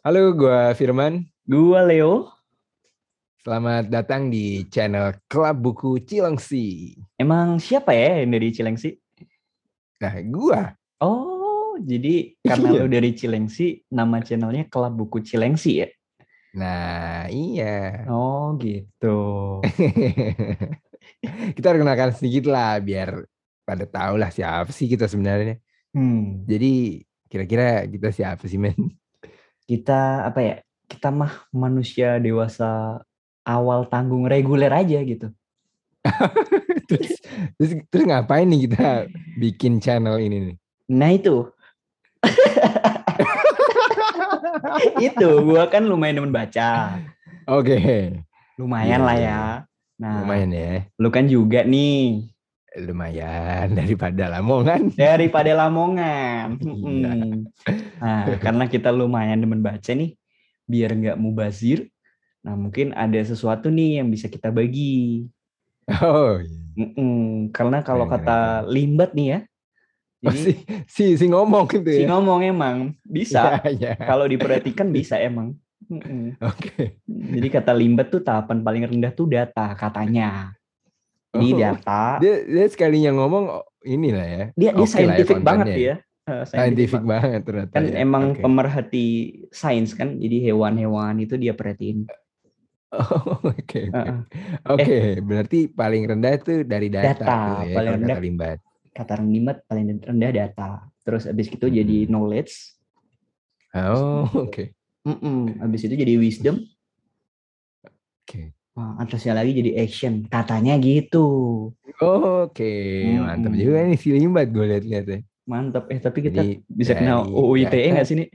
Halo, gua Firman. Gua Leo. Selamat datang di channel Klub Buku Cilengsi. Emang siapa ya yang dari Cilengsi? Nah, gua. Oh, jadi karena Iya. lu dari Cilengsi, nama channelnya Klub Buku Cilengsi ya? Nah, iya. Oh, gitu. kita perkenalkan sedikit lah biar pada tahu lah siapa sih kita sebenarnya. Hmm, Jadi kira-kira kita siapa sih men? Kita apa ya? Kita mah manusia dewasa awal tanggung reguler aja gitu. terus, terus, terus ngapain nih kita bikin channel ini nih? Nah itu. itu gua kan lumayan demen baca. Oke, Lumayan Iya, lah iya, ya. Nah, lumayan ya. lu kan juga nih Lumayan daripada Lamongan. daripada Lamongan. Iya. Nah, karena kita lumayan demen baca nih, biar nggak mubazir. Nah, mungkin ada sesuatu nih yang bisa kita bagi. Oh, iya. Mm-mm. Karena kalau Keren, kata Limbat nih ya, Oh, si, si, si ngomong gitu si ya. ngomong emang bisa. Iya, iya. Kalau diperhatikan bisa emang. Oke. Jadi kata Limbat tuh tahapan paling rendah tuh data katanya. Jadi Oh, data Dia, dia sekalinya ngomong oh, inilah ya. dia dia ya scientific banget kontennya dia. Eh, Scientific banget. banget ternyata. kan ya. emang Oke. pemerhati sains kan jadi hewan-hewan itu dia perhatiin Oke, oke. Oke, berarti paling rendah itu dari data, Data, tuh ya, paling rendah. kata Limbat. kata Limbat paling rendah data terus abis itu jadi Hmm. knowledge Oh, oke. Mm-mm. abis itu jadi wisdom Oke. Wah, atasnya lagi jadi action katanya gitu Oke, Hmm. mantap juga nih si Limbat gue lihat-lihat ya. mantap eh tapi kita Jadi bisa kenal dari UU ITE data- nggak sih nih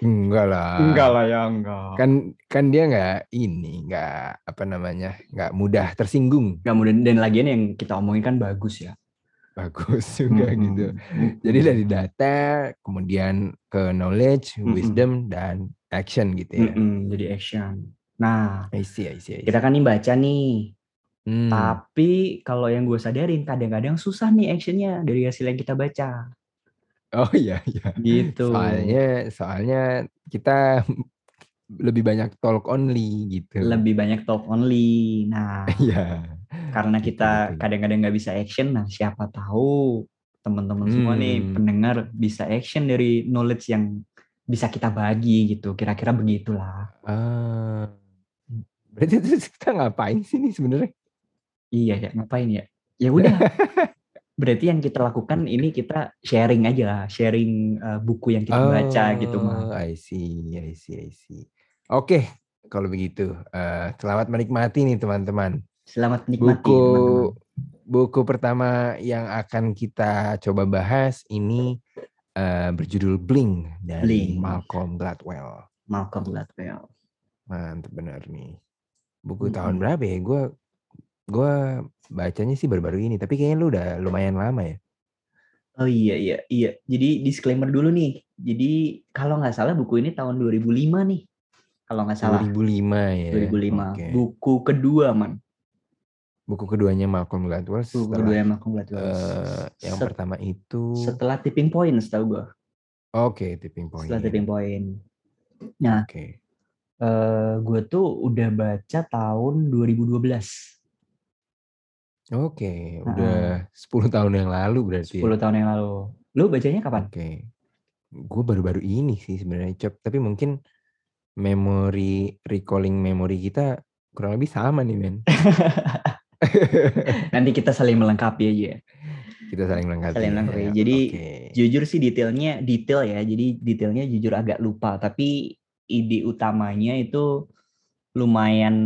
Enggak lah. lah ya enggak Kan kan dia nggak ini, nggak apa namanya, nggak mudah tersinggung. nggak mudah dan lagian yang kita omongin kan bagus ya Bagus juga Mm-mm. gitu. Jadi dari data, kemudian ke knowledge, Mm-mm. wisdom, dan action gitu ya. Mm-mm, jadi action nah I see, I see, I see. kita kan nih baca nih Hmm. Tapi kalau yang gue sadarin kadang-kadang susah nih actionnya dari hasil yang kita baca. Oh iya, iya. Gitu. Soalnya, soalnya kita lebih banyak talk only gitu. lebih banyak talk only. Nah, Iya. karena gitu, kita gitu. kadang-kadang nggak bisa action, nah siapa tahu teman-teman semua nih Hmm. pendengar bisa action dari knowledge yang bisa kita bagi gitu. Kira-kira begitulah. Ah. Berarti terus kita ngapain sih nih sebenarnya? Iya ya, ngapain ya? Ya udah. Berarti yang kita lakukan ini kita sharing aja sharing uh, buku yang kita baca gitu Oh, mah. I see, I see, I see. Oke, kalau begitu, eh, selamat menikmati nih teman-teman. Selamat menikmati Buku teman-teman. buku pertama yang akan kita coba bahas ini eh, berjudul Blink dari Blink. Malcolm Gladwell. Malcolm Gladwell. Mantep bener nih. Buku Mm-mm. tahun berapa ya? Gue gua bacanya sih baru-baru ini, tapi kayaknya lu udah lumayan lama ya. Oh iya iya iya. Jadi disclaimer dulu nih. Jadi kalau nggak salah buku ini tahun 2005 nih. Kalau nggak salah 2005 ya. 2005. Oke. Buku kedua man. Buku keduanya Malcolm Gladwell Buku setelah kedua yang Malcolm Gladwell. eh, yang Set- pertama itu Setelah tipping point setahu gua. oke tipping point. Setelah tipping point. Nah, Oke. Eh gue tuh udah baca tahun 2012. Oke, udah 10 tahun yang lalu berarti. 10 tahun yang lalu. Lu bacanya kapan? Oke. Gue baru-baru ini sih sebenarnya Cop, tapi mungkin memori recalling memori kita kurang lebih sama nih men. Nanti kita saling melengkapi aja. ya. kita saling melengkapi. Saling ya. melengkapi. Jadi, Oke. Jujur sih detailnya detail ya. Jadi detailnya jujur agak lupa. Tapi ide utamanya itu lumayan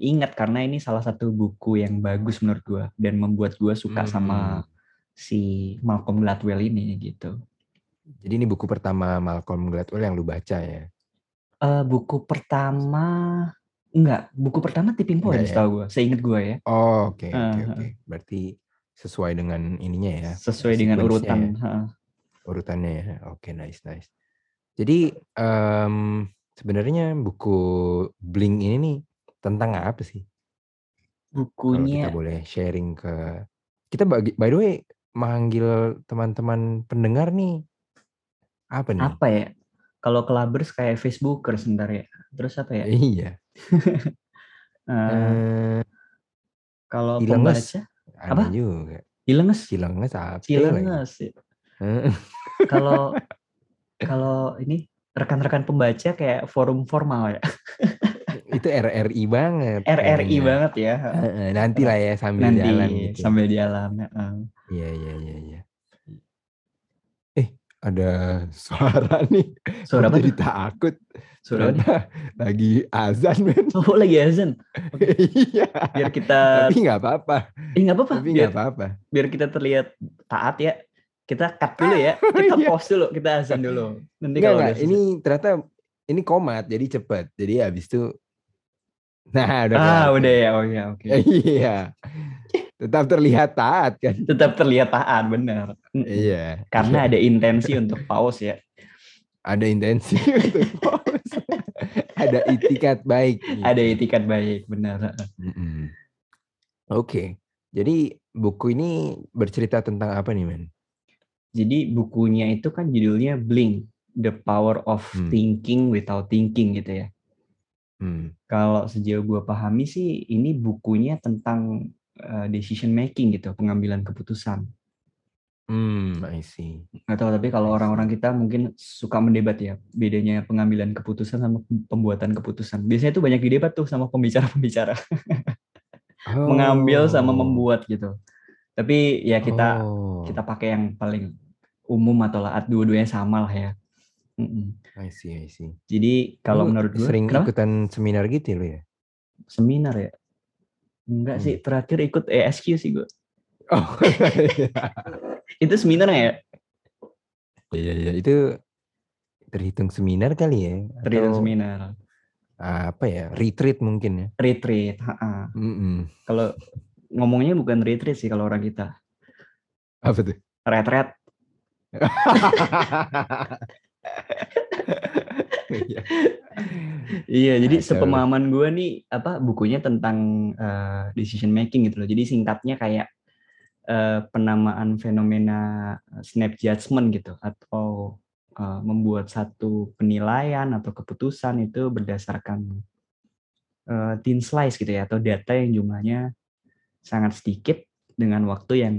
ingat karena ini salah satu buku yang bagus menurut gua dan membuat gua suka sama Hmm. si Malcolm Gladwell ini gitu. Jadi ini buku pertama Malcolm Gladwell yang lu baca ya? Eh buku pertama enggak, buku pertama Tipping Point Enggak ya? setahu gua. Seingat gua ya. Oh, oke oke Eh, oke. Berarti sesuai dengan ininya ya. Sesuai dengan urutan. ya, heeh. urutannya ya. Oke, nice nice. Jadi em, sebenarnya buku Blink ini nih tentang apa sih? Kalau kita Bukunya boleh sharing ke kita bagi by the way manggil teman-teman pendengar nih apa nih? apa ya? kalau clubbers kayak Facebooker sebentar ya. Terus apa ya? Iya. Eh, Eh, kalau pembaca ada Apa? juga. Cilenges. Cilenges apa? Cilenges. ya. Heeh. Kalau kalau ini rekan-rekan pembaca kayak forum formal ya. itu RRI banget. RRI kayaknya. banget ya. Nanti lah ya sambil Nanti jalan gitu. sambil jalan. Iya iya iya iya. Eh, ada suara nih. Suara apa jadi takut. Suara lagi azan men. Oh, lagi azan. Iya. Biar kita Tapi nggak apa-apa. eh nggak apa-apa. Tapi nggak apa-apa. biar kita terlihat taat ya. Kita cut dulu ya. Kita Iya. pause dulu, kita azan dulu. Nanti kalau enggak. udah Ini ternyata ini komat jadi cepet. Jadi habis itu Nah, udah Ah, kelar. udah ya. Oh ya, oke. Iya. Tetap terlihat taat kan. Tetap terlihat taat, benar. Iya. Karena Iya. ada intensi untuk pause ya. ada intensi untuk pause. ada itikat baik. gitu. Ada etikat baik, benar. Mm-mm. Oke. Jadi buku ini bercerita tentang apa nih, men? Jadi bukunya itu kan judulnya Blink, The Power of Hmm. Thinking Without Thinking gitu ya. Hmm. Kalau sejauh gue pahami sih ini bukunya tentang uh, decision making gitu, pengambilan keputusan. Hmm, I see. Tahu tapi kalau orang-orang kita mungkin suka mendebat ya bedanya pengambilan keputusan sama pembuatan keputusan. Biasanya itu banyak didebat tuh sama pembicara-pembicara mengambil sama Oh. membuat gitu. Tapi ya kita Oh, kita pakai yang paling umum atau lah dua-duanya sama lah ya. Mm-mm. I see, I see. Jadi kalau Lu menurut gue sering kenapa? ikutan seminar gitu lo ya? seminar ya? Enggak Hmm. sih, terakhir ikut ESQ sih gue. Oh, Itu seminar ya? iya iya itu terhitung seminar kali ya? Terhitung Atau seminar. apa ya? Retreat mungkin ya? Retreat. Mm-mm. Kalau ngomongnya bukan retreat sih kalau orang kita. Apa tuh? Retret. Iya. Iya, jadi sepemahaman gue nih apa bukunya tentang eh, decision making gitu loh. Jadi singkatnya kayak eh, penamaan fenomena snap judgment gitu atau eh, membuat satu penilaian atau keputusan itu berdasarkan eh, thin slice gitu ya atau data yang jumlahnya sangat sedikit dengan waktu yang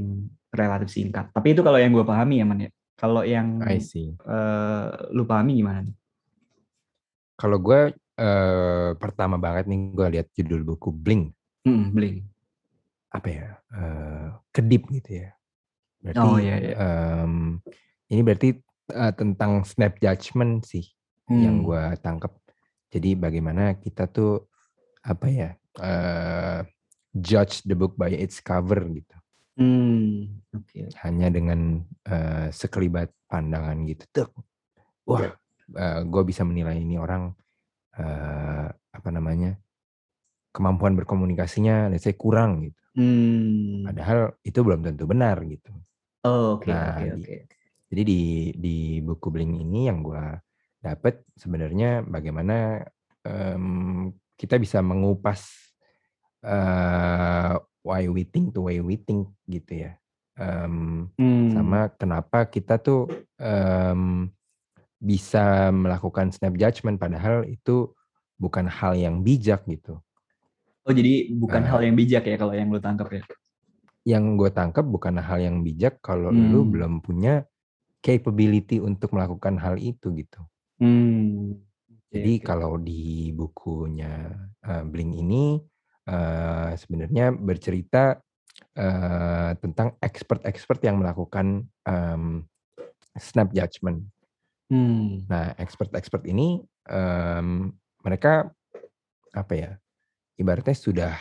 relatif singkat. Tapi itu kalau yang gue pahami ya man ya. Kalau yang I see. eh, lu pahami gimana? nih? Kalau gue eh, pertama banget nih gue lihat judul buku Blink Hmm, Blink. apa ya eh, kedip gitu ya. Berarti Oh, iya, iya. em, ini berarti eh, tentang snap judgment sih yang Hmm. gue tangkep. Jadi bagaimana kita tuh apa ya eh, judge the book by its cover gitu. Hmm, oke. Hanya dengan eh, sekelibat pandangan gitu. Tuh, wah, gue bisa menilai ini orang eh, apa namanya kemampuan berkomunikasinya, let's say kurang gitu. Hmm. Padahal itu belum tentu benar gitu. Oh, oke, Nah, oke, di- oke. Jadi di di buku Blink ini yang gue dapet sebenarnya bagaimana em, kita bisa mengupas eh, why we think to way we think gitu ya. Em, Hmm. sama kenapa kita tuh em, bisa melakukan snap judgment padahal itu bukan hal yang bijak gitu. Oh, jadi bukan Eh. hal yang bijak ya kalau yang lu tangkap ya? Yang gue tangkap bukan hal yang bijak kalau lu Hmm. belum punya capability untuk melakukan hal itu gitu. Hmm. Jadi oke. kalau di bukunya eh, Blink ini eh, sebenarnya bercerita eh, tentang expert-expert yang melakukan em, snap judgment. Hmm. Nah, expert-expert ini em, mereka apa ya? Ibaratnya sudah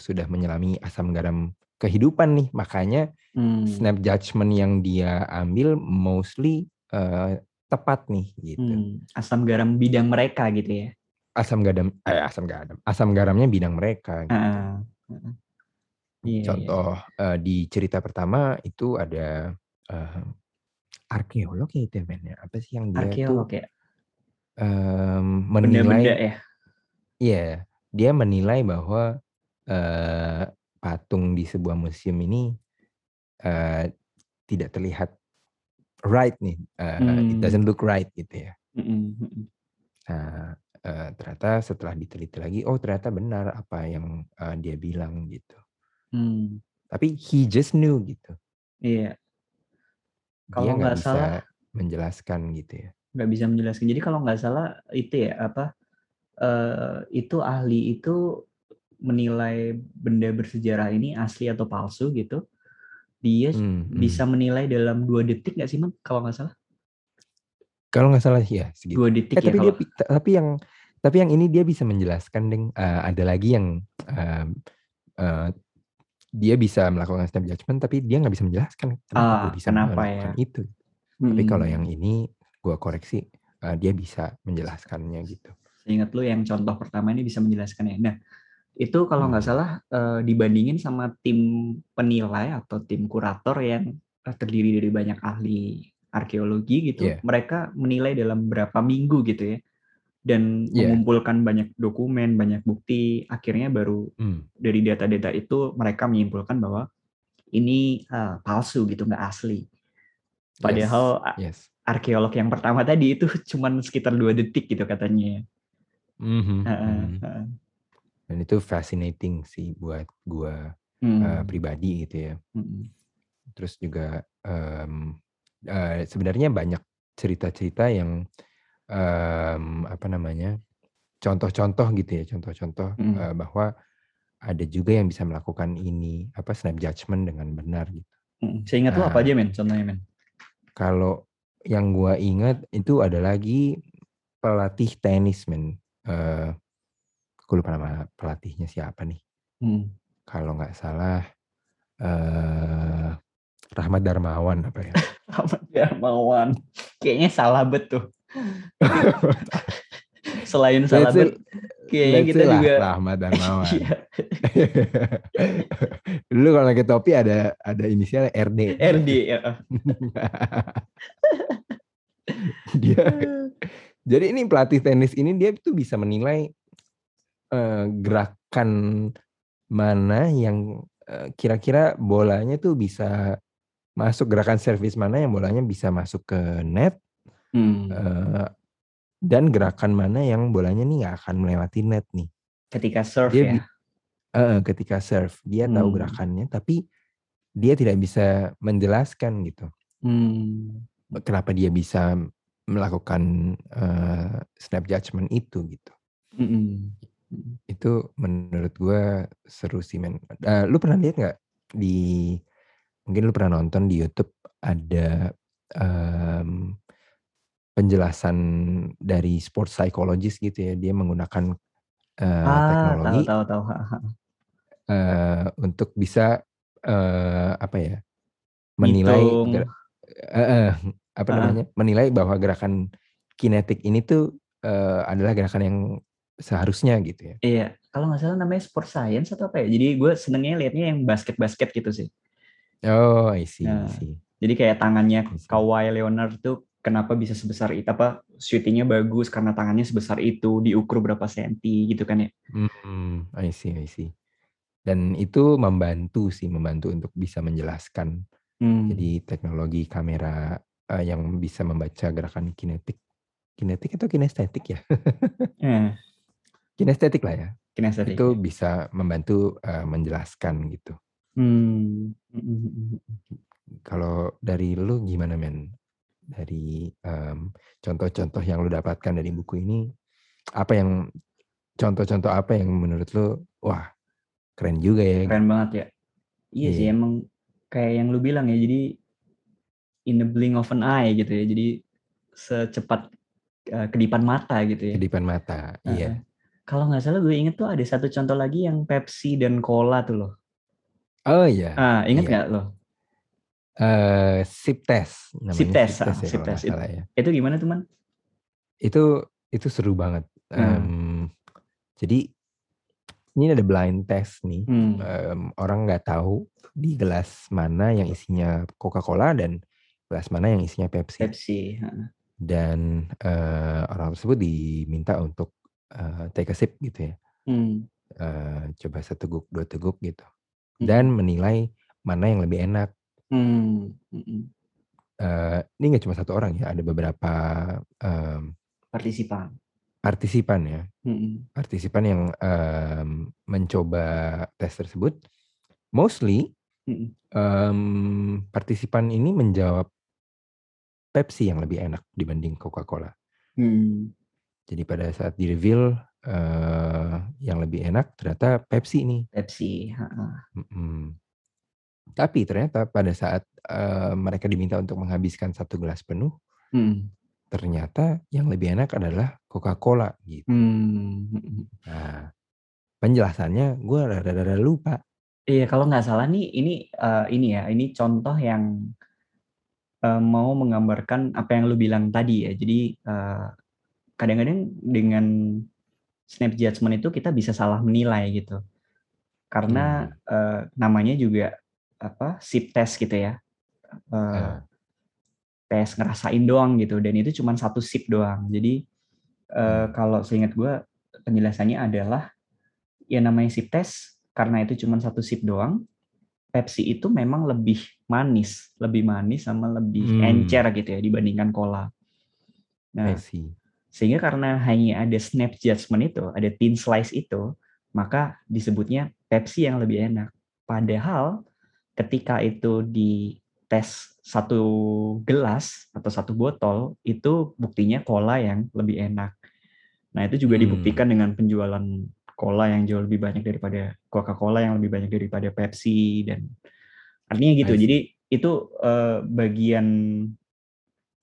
sudah menyelami asam garam kehidupan nih, makanya Hmm. snap judgment yang dia ambil mostly eh, tepat nih gitu. Hmm. Asam garam bidang mereka gitu ya? Asam garam eh asam garam. Asam garamnya bidang mereka. gitu. Ah, ah. Iya, iya. Contoh eh, di cerita pertama itu ada eh, arkeolog ya itu ya, ya? Apa sih yang dia tuh Arkeolog ya? em, Benda-benda menilai ya? Iya, dia menilai bahwa eh, patung di sebuah museum ini eh, tidak terlihat right nih, it Hmm. doesn't look right gitu ya. Mm, mm, Nah, uh, ternyata setelah diteliti lagi, oh ternyata benar apa yang uh, dia bilang gitu. mm. Tapi he just knew gitu. Iya, Dia Kalau nggak salah menjelaskan gitu ya. nggak bisa menjelaskan. Jadi kalau nggak salah itu ya apa eh, itu ahli itu menilai benda bersejarah ini asli atau palsu gitu. Dia Hmm, hmm. bisa menilai dalam dua detik nggak sih man? Kalau nggak salah Kalau nggak salah ya segitu. dua detik Eh ya tapi dia kalau. pi- tapi yang tapi yang ini dia bisa menjelaskan deng. Eh, ada lagi yang um, eh, dia bisa melakukan snap judgment tapi dia nggak bisa menjelaskan kenapa Ah, gue bisa kenapa melakukan ya? itu. Tapi kalau yang ini gue koreksi eh, dia bisa menjelaskannya gitu. Seingat lu yang contoh pertama ini bisa menjelaskan ya. Nah, itu kalau nggak Hmm. salah eh, dibandingin sama tim penilai atau tim kurator yang terdiri dari banyak ahli arkeologi gitu, Iya. mereka menilai dalam berapa minggu gitu ya, dan Iya. mengumpulkan banyak dokumen, banyak bukti, akhirnya baru Hmm. dari data-data itu mereka menyimpulkan bahwa ini eh, palsu gitu, nggak asli. Padahal a- yes. arkeolog yang pertama tadi itu cuman sekitar dua detik gitu katanya. Mhm, Heeh, mhm. heeh. Dan itu fascinating sih buat gua Hmm, eh, pribadi gitu ya. hmm. Terus juga em, eh, sebenarnya banyak cerita-cerita yang em, apa namanya contoh-contoh gitu ya, contoh-contoh Mm. eh, bahwa ada juga yang bisa melakukan ini apa snap judgment dengan benar gitu. Hmm, Seingat lu apa Ah. aja men? Contohnya men? Kalau yang gua ingat itu ada lagi pelatih tenis men. Eh, aku lupa nama pelatihnya siapa nih. Hmm. Kalau nggak salah eh Rahmat Darmawan apa ya? Ahmad Darmawan. Kayaknya salah bet tuh. Selain bet, kayaknya kita lah juga Rahmat Darmawan. Iya, Dulu kalau pakai topi ada ada inisialnya RD. RD ya. dia jadi ini pelatih tenis ini dia tuh bisa menilai eh, gerakan mana yang eh, kira-kira bolanya tuh bisa masuk gerakan servis mana yang bolanya bisa masuk ke net Hmm. eh, dan gerakan mana yang bolanya nih nggak akan melewati net nih Ketika serve dia ya. eh, ketika serve dia tahu Hmm. gerakannya tapi dia tidak bisa menjelaskan gitu Hmm. kenapa dia bisa melakukan eh, snap judgment itu gitu Mm-mm. itu menurut gua seru sih men Eh, lu pernah lihat nggak di mungkin lu pernah nonton di YouTube ada em, penjelasan dari sports psychologist gitu ya dia menggunakan eh, Ah, teknologi tahu tahu tahu. Eh, untuk bisa eh, apa ya menilai eh, eh, apa Ah. namanya menilai bahwa gerakan kinetik ini tuh eh, adalah gerakan yang seharusnya gitu ya. Iya, kalau nggak salah namanya sport science atau apa ya. Jadi gue senengnya liatnya yang basket-basket gitu sih. Oh, I see, I Nah. see. Jadi kayak tangannya I. Kawhi Leonard tuh kenapa bisa sebesar itu apa shootingnya bagus karena tangannya sebesar itu diukur berapa senti gitu kan ya. Hmm, I see, I see. Dan itu membantu sih, membantu untuk bisa menjelaskan. Hmm. Jadi teknologi kamera eh, yang bisa membaca gerakan kinetik, kinetik atau kinestetik ya? Eh, kinestetik lah ya. kinestetik. Itu bisa membantu eh, menjelaskan gitu. Hmm. Mm-mm. Kalau dari lu gimana men? Dari em, contoh-contoh yang lu dapatkan dari buku ini, apa yang contoh-contoh apa yang menurut lu wah keren juga ya? Keren banget ya. Iya sih Iya. emang kayak yang lu bilang ya. Jadi in the blink of an eye gitu ya. Jadi secepat eh, kedipan mata gitu ya. Kedipan mata, Heeh. iya. Kalau nggak salah gue inget tuh ada satu contoh lagi yang Pepsi dan Cola tuh loh. Oh iya, Ah, inget iya. nggak lo? Eh, sip test namanya Sip test, sip test ya sip test. salah ya. Itu gimana tuh man? Itu itu seru banget. Hmm. Em, jadi ini ada blind test nih. Hmm. Em, orang nggak tahu di gelas mana yang isinya Coca-Cola dan gelas mana yang isinya Pepsi. Pepsi. Dan eh, orang tersebut diminta untuk eh, take a sip gitu ya. Hmm. Eh, coba seteguk dua teguk gitu. Hmm. Dan menilai mana yang lebih enak. Hmm. Mm-mm. Eh, ini nggak cuma satu orang ya, ada beberapa em, partisipan. partisipan ya, Mm-mm. partisipan yang em, mencoba tes tersebut, mostly Mm-mm. em, partisipan ini menjawab Pepsi yang lebih enak dibanding Coca-Cola. Hmm. Jadi pada saat di reveal eh, yang lebih enak ternyata Pepsi nih. Pepsi. Tapi ternyata pada saat eh, mereka diminta untuk menghabiskan satu gelas penuh, Mm. ternyata yang lebih enak adalah Coca-Cola gitu. Hmm. Mm-mm. Nah, penjelasannya gue rada-rada lupa. Iya, kalau nggak salah nih, ini eh, ini ya, ini contoh yang eh, mau menggambarkan apa yang lu bilang tadi ya. Jadi eh, kadang-kadang dengan snap judgment itu kita bisa salah menilai gitu, karena eh, namanya juga apa sip test gitu ya, Eh, Ah, tes ngerasain doang gitu, dan itu cuma satu sip doang. Jadi Hmm. kalau seingat gue penjelasannya adalah ya namanya sip test karena itu cuma satu sip doang. Pepsi itu memang lebih manis, lebih manis sama lebih Hmm. encer gitu ya dibandingkan cola. Nah, sehingga karena hanya ada snap judgment itu, ada thin slice itu, maka disebutnya Pepsi yang lebih enak. Padahal ketika itu di tes satu gelas atau satu botol, itu buktinya cola yang lebih enak. Nah, itu juga Hmm. dibuktikan dengan penjualan cola yang jauh lebih banyak daripada Coca-Cola yang lebih banyak daripada Pepsi dan artinya gitu. Jadi itu eh, bagian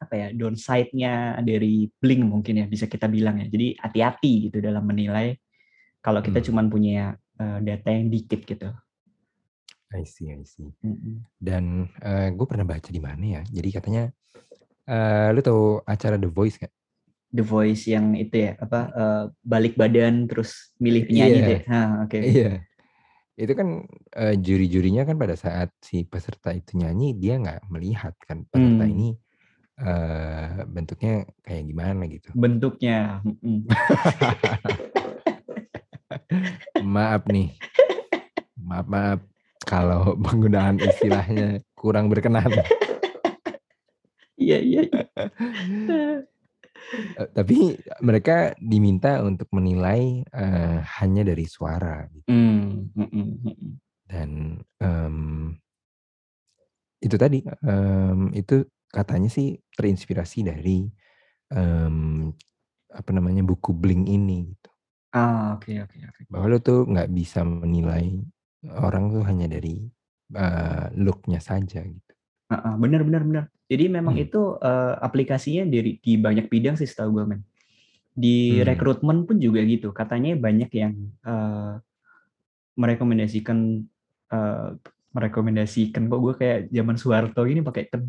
apa ya downside-nya dari Blink mungkin ya bisa kita bilang ya. Jadi hati-hati gitu dalam menilai kalau kita Hmm. cuman punya eh, data yang dikit gitu. I see, I see. Mm-mm. Dan gue pernah baca di mana ya. Jadi katanya, eh lu tahu acara The Voice nggak? The Voice yang itu ya apa eh, balik badan terus milih penyanyi Iya. deh. Nah, oke. Iya. Itu kan eh, juri-jurinya kan pada saat si peserta itu nyanyi dia nggak melihat kan peserta Hmm. ini eh bentuknya kayak gimana gitu. Bentuknya. Maaf nih, maaf maaf kalau penggunaan istilahnya kurang berkenan. Iya iya. iya. Eh, tapi mereka diminta untuk menilai eh, hanya dari suara gitu. Hmm, mm-mm, mm-mm. dan em, itu tadi em, itu katanya sih terinspirasi dari em, apa namanya buku Blink ini gitu. Ah oke oke oke. bahwa lo tuh nggak bisa menilai orang tuh hanya dari eh, looknya saja gitu. Ah, ah, benar benar benar. Jadi memang Hmm. itu eh, aplikasinya dari di banyak bidang sih setahu gue men. Di Hmm. rekrutmen pun juga gitu. Katanya banyak yang eh, merekomendasikan eh, merekomendasikan kok gue kayak zaman Soeharto ini pakai kan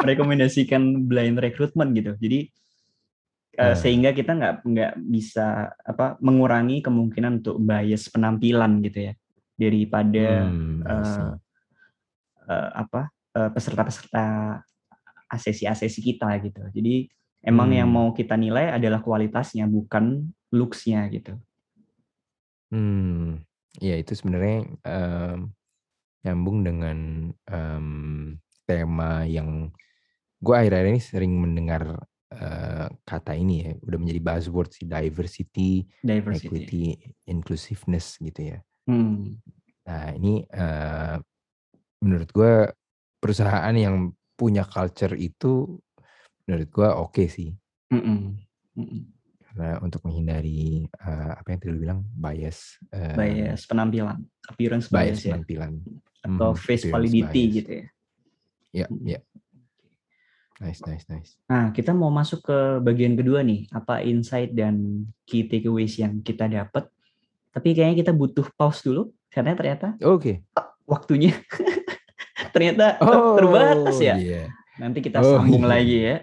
merekomendasikan blind recruitment gitu. Jadi eh, Ah. sehingga kita nggak nggak bisa apa mengurangi kemungkinan untuk bias penampilan gitu ya daripada Hmm, eh, eh, apa eh, peserta-peserta asesi-asesi kita gitu. Jadi emang yang Hmm. mau kita nilai adalah kualitasnya bukan looks-nya gitu. Hmm, ya itu sebenarnya em, nyambung dengan em, tema yang gue akhir-akhir ini sering mendengar kata ini ya, udah menjadi buzzword sih diversity, Diversity. equity, inclusiveness gitu ya. Hmm. Nah ini eh, menurut gue perusahaan yang punya culture itu menurut gue oke sih, Mm-mm. Mm-mm. karena untuk menghindari eh, apa yang tadi lu bilang bias, eh, Bias penampilan, appearance bias bias, ya, penampilan. atau Mhm, face validity bias. gitu ya. Ya, Mm-mm. ya. Nice, nice, nice. Nah, kita mau masuk ke bagian kedua nih, apa insight dan key takeaways yang kita dapat. Tapi kayaknya kita butuh pause dulu, karena ternyata Oke. waktunya ternyata Oh, terbatas ya. iya. Nanti kita Oh, sambung iya. lagi ya.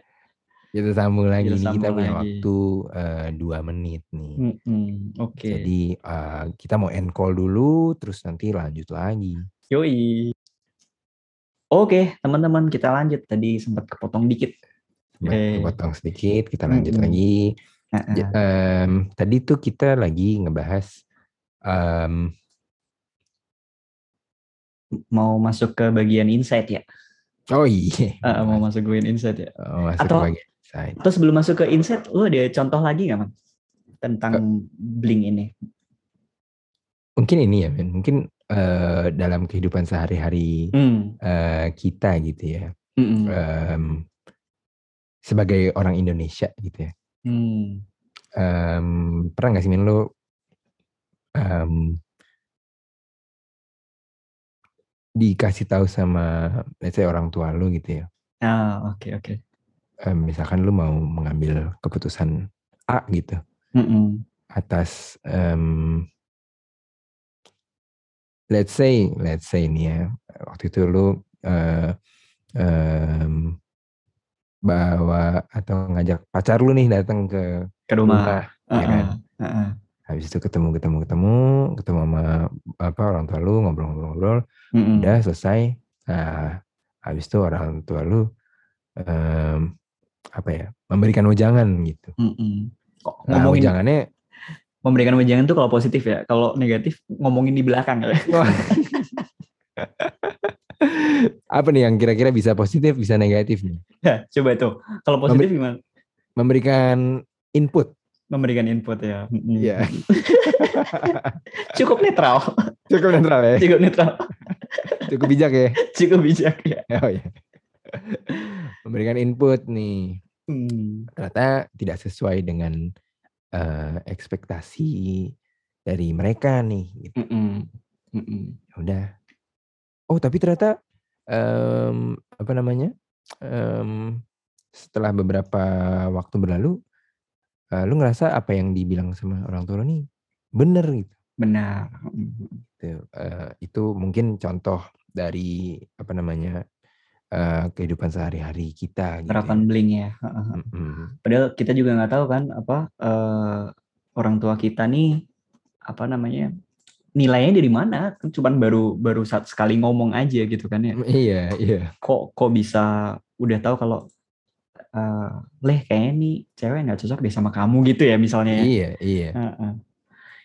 Kita sambung lagi Kita nih. Kita sambung punya lagi. waktu eh, dua menit nih. Mm-mm, Oke. Jadi eh, kita mau end call dulu, terus nanti lanjut lagi. Yoi. Oke, teman-teman kita lanjut. Tadi sempat kepotong dikit. Coba Oke. potong sedikit, kita lanjut Mm-mm. lagi. Heeh. J- em, tadi tuh kita lagi ngebahas em, Mau masuk ke bagian insight ya? oh iya, Ah, mau masuk ke bagian insight ya? masuk Atau- ke bagian insight. Terus sebelum masuk ke insight, lu ada contoh lagi nggak, Man? Tentang bling ini? Mungkin ini ya, men. Mungkin uh, dalam kehidupan sehari-hari Hmm. uh, kita gitu ya. Mm-mm. Em, sebagai orang Indonesia gitu ya. Hmm. Em, pernah nggak sih men lo em, dikasih tahu sama let's say orang tua lu gitu ya. Ah, oke oke. Em, misalkan lu mau mengambil keputusan A gitu Mm-mm. atas em, let's say let's say ini ya waktu itu lu eh, em, bawa atau ngajak pacar lu nih datang ke Ke rumah. rumah ya kan? Ah. habis itu ketemu ketemu ketemu ketemu sama apa orang tua lu ngobrol-ngobrol Mm-mm. udah selesai nah habis itu orang tua lu em, apa ya memberikan wejangan gitu Mm-mm. Kok nah ngomongin wejangannya memberikan wejangan tuh kalau positif ya, kalau negatif ngomongin di belakang ya. apa nih yang kira-kira bisa positif bisa negatif nih Ya, coba tuh. Kalau positif gimana? memberikan input Memberikan input ya. Iya. Cukup netral. cukup netral ya Cukup netral. cukup bijak ya Cukup bijak ya. oh ya memberikan input nih Hmm. ternyata tidak sesuai dengan eh, ekspektasi dari mereka nih gitu. Mm-mm. Mm-mm. Ya udah oh tapi ternyata em, apa namanya em, setelah beberapa waktu berlalu eh, lu ngerasa apa yang dibilang sama orang tua lu nih bener gitu Benar. Mm. Gitu. Eh, itu mungkin contoh dari apa namanya eh, kehidupan sehari-hari kita gitu Terapan ya. bling ya. Mm-mm. Padahal kita juga nggak tahu kan apa eh, orang tua kita nih apa namanya nilainya dari mana? Kan Cuman baru baru saat sekali ngomong aja gitu kan ya. iya iya Kok kok bisa udah tahu kalau eh, leh kayaknya nih cewek nggak cocok deh sama kamu gitu ya misalnya ya. iya iya Heeh.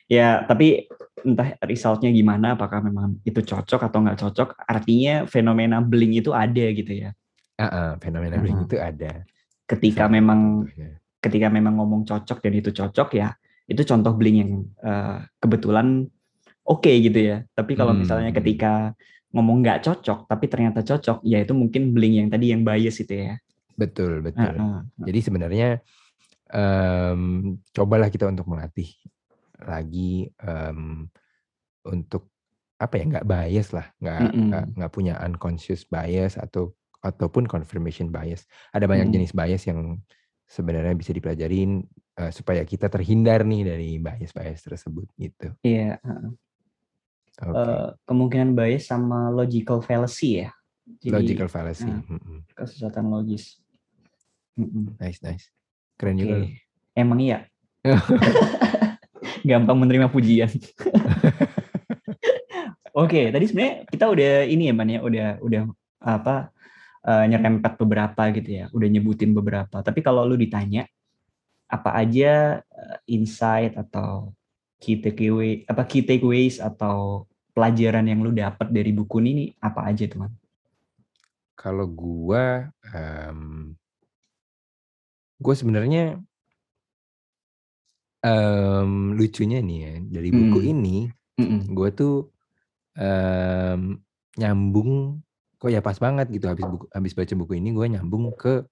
Ya, tapi entah resultnya gimana, apakah memang itu cocok atau nggak cocok, artinya fenomena bling itu ada gitu ya. Ah, ah, fenomena bling Heeh. itu ada Ketika Salah memang contohnya. ketika memang ngomong cocok dan itu cocok ya, itu contoh bling yang eh, kebetulan oke gitu ya. Tapi kalau misalnya Hmm. ketika ngomong nggak cocok, tapi ternyata cocok, ya itu mungkin bling yang tadi yang bias itu ya. betul betul Heeh. jadi sebenarnya em, cobalah kita untuk melatih lagi em, untuk apa ya nggak bias lah nggak nggak nggak punya unconscious bias atau ataupun confirmation bias ada banyak Mm. jenis bias yang sebenarnya bisa dipelajarin eh, supaya kita terhindar nih dari bias-bias tersebut gitu Iya. heeh. oke Eh, kemungkinan bias sama logical fallacy ya. Jadi logical fallacy nah. Kesesatan logis. Nice nice keren Oke. juga. Emang iya. Gampang menerima pujian. Oke, tadi sebenarnya kita udah ini ya, Man ya, udah udah apa eh, nyerempet beberapa gitu ya, udah nyebutin beberapa. Tapi kalau lu ditanya apa aja eh, insight atau key takeaway apa key takeaways atau pelajaran yang lu dapat dari buku ini apa aja teman? Kalau gua, em, gua sebenarnya em, lucunya nih ya dari buku Hmm. ini, Mm-mm. gua tuh em, nyambung, kok ya pas banget gitu habis buku, habis baca buku ini gua nyambung ke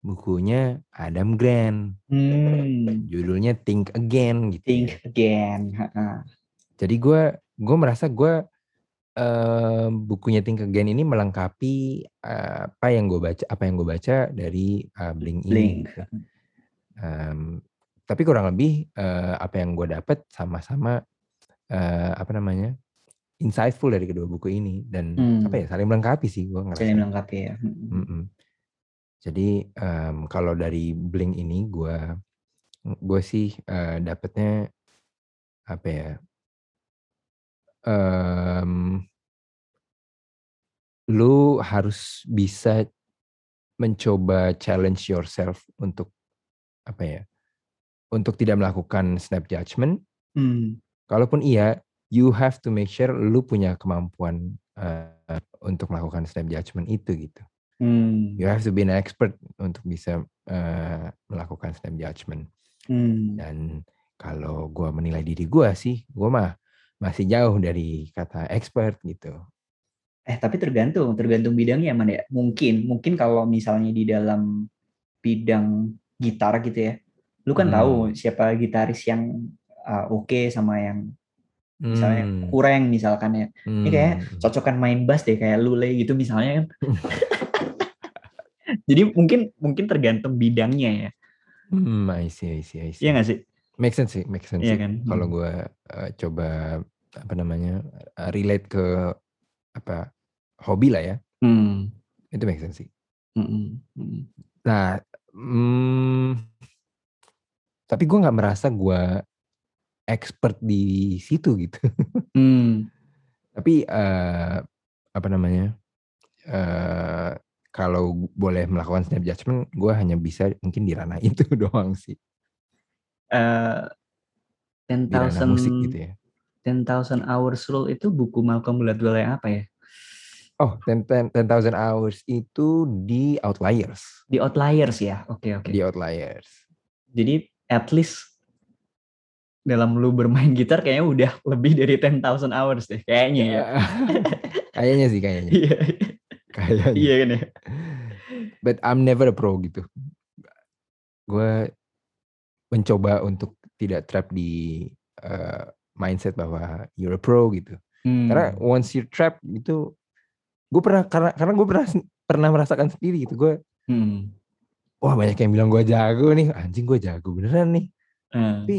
bukunya Adam Grant, Hmm, judulnya Think Again gitu. think ya. again. Ha-ha. Jadi gua, gua merasa gua em, bukunya Think Again ini melengkapi eh, apa yang gue baca, apa yang gue baca dari eh, Blink ini. Blink. gitu. Em, tapi kurang lebih eh, apa yang gue dapat sama-sama eh, apa namanya insightful dari kedua buku ini dan Hmm. apa ya saling melengkapi sih gue ngerasa. Saling melengkapi ya. Mm-mm. Mm-mm. Jadi em, kalau dari Blink ini gue gue sih eh, dapetnya apa ya? em, lu harus bisa mencoba challenge yourself untuk apa ya? Untuk tidak melakukan snap judgment. Hmm. Kalaupun iya, you have to make sure lu punya kemampuan eh, untuk melakukan snap judgment itu gitu. Hmm. You have to be an expert untuk bisa uh, melakukan snap judgment. Hmm. Dan kalau gue menilai diri gue sih, gue mah masih jauh dari kata expert gitu. Eh tapi tergantung, tergantung bidangnya mana ya. Mungkin, mungkin kalau misalnya di dalam bidang gitar gitu ya, lu kan Hmm. tahu siapa gitaris yang uh, oke sama yang misalnya Hmm, kurang misalkan ya. Ini kayak hmm. cocokan main bass deh kayak Lule gitu misalnya kan. Jadi mungkin mungkin tergantung bidangnya ya. Hmm, I see, I see, I see. Iya nggak sih? Make sense sih, make sense Iya sih. kan? Kalau Hmm. gue coba apa namanya uh, relate ke apa hobi lah ya, Hmm. itu make sense sih. Hmm. Hmm. Nah, hmm, tapi gue nggak merasa gue expert di situ gitu. Hmm. Tapi eh, apa namanya? eh kalau boleh melakukan snap judgment, gue hanya bisa mungkin di ranah itu doang sih. Eh, Di ranah musik 10,000 gitu ya. 10,000 Hours Rule itu buku Malcolm Gladwell yang apa ya? Oh, 10 10,000 hours itu di Outliers. Di Outliers ya. Oke oke. Di Outliers. Jadi at least dalam lu bermain gitar kayaknya udah lebih dari 10,000 hours deh kayaknya ya. kayaknya sih kayaknya. Iya. Kayaknya. Iya kan ya. But I'm never a pro gitu. Gue mencoba untuk tidak trap di eh, mindset bahwa you're a pro gitu. Karena Hmm. once you trap itu, gue pernah karena karena gue pernah pernah merasakan sendiri gitu. Gue Hmm. Wah banyak yang bilang gue jago nih, anjing gue jago beneran nih. Eh. Tapi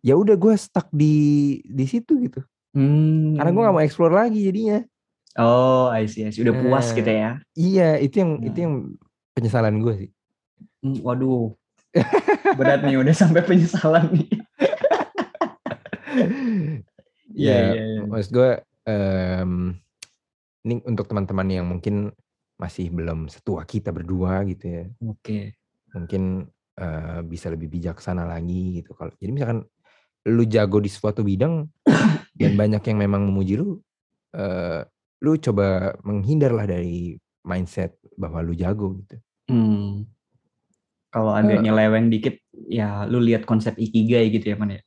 ya udah gue stuck di di situ gitu. Hmm. Karena gue gak mau explore lagi jadinya. Oh, I see, I see. Udah puas Eh. gitu ya. Iya, itu yang itu Nah. yang penyesalan gue sih. Hmm, waduh. Berat nih udah sampai penyesalan nih. Ya, iya, iya. maksud gue em, ini untuk teman-teman yang mungkin masih belum setua kita berdua gitu ya, Oke. mungkin eh, bisa lebih bijaksana lagi gitu. Kalau jadi misalkan lu jago di suatu bidang dan banyak yang memang memuji lu, eh, lu coba menghindarlah dari mindset bahwa lu jago gitu. Hmm. Kalau agak Eh. nyeleweng dikit, ya lu lihat konsep ikigai gitu ya, man ya.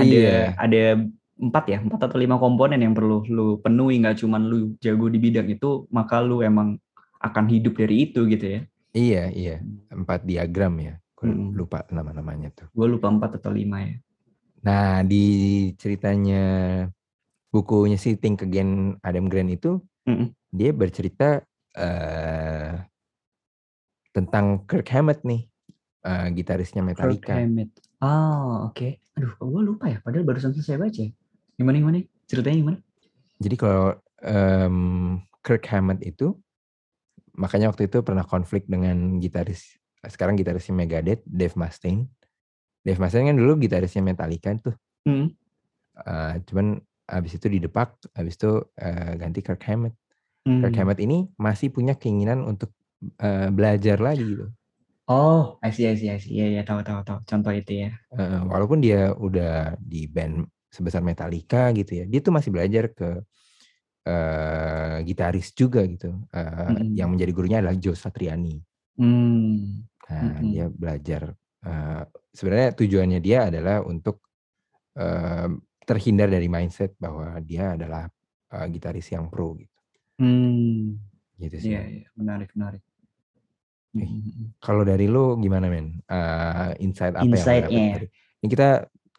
Ada Iya. ada empat ya, empat atau lima komponen yang perlu lu penuhi, nggak cuman lu jago di bidang itu, maka lu emang akan hidup dari itu gitu ya. Iya, iya. Empat diagram ya. Gue Mm-mm. lupa nama-namanya tuh. Gue lupa empat atau lima ya. Nah, di ceritanya bukunya si Think Again Adam Grant itu, Mm-mm. dia bercerita eh tentang Kirk Hammett nih, eh, gitarisnya Kirk Metallica. Hammett. Ah, oke. Aduh, gue lupa ya. Padahal barusan selesai baca. Gimana gimana? Ceritanya gimana? Jadi kalau em, Kirk Hammett itu, makanya waktu itu pernah konflik dengan gitaris, sekarang gitarisnya Megadeth, Dave Mustaine. Dave Mustaine kan dulu gitarisnya Metallica tuh. Hmm. Eh, cuman abis itu didepak, abis itu eh, ganti Kirk Hammett. Kirk Hmm. Hammett ini masih punya keinginan untuk eh, belajar lagi gitu. Oh, I see, I see, I see. Iya, iya, tahu, tahu, tahu. Contoh itu ya. Eh, walaupun dia udah di band sebesar Metallica gitu ya, dia tuh masih belajar ke eh, gitaris juga gitu. Eh, Mm-mm. Yang menjadi gurunya adalah Joe Satriani. Hmm. Nah, Mm-mm. dia belajar. eh, sebenarnya tujuannya dia adalah untuk eh, terhindar dari mindset bahwa dia adalah eh, gitaris yang pro gitu. Hmm. Gitu sih. Iya, iya, menarik, menarik. Eh, Hmm. Kalau dari lu gimana men? Eh, insight apa yang lu dapet Insight-nya ya? dari? Ini kita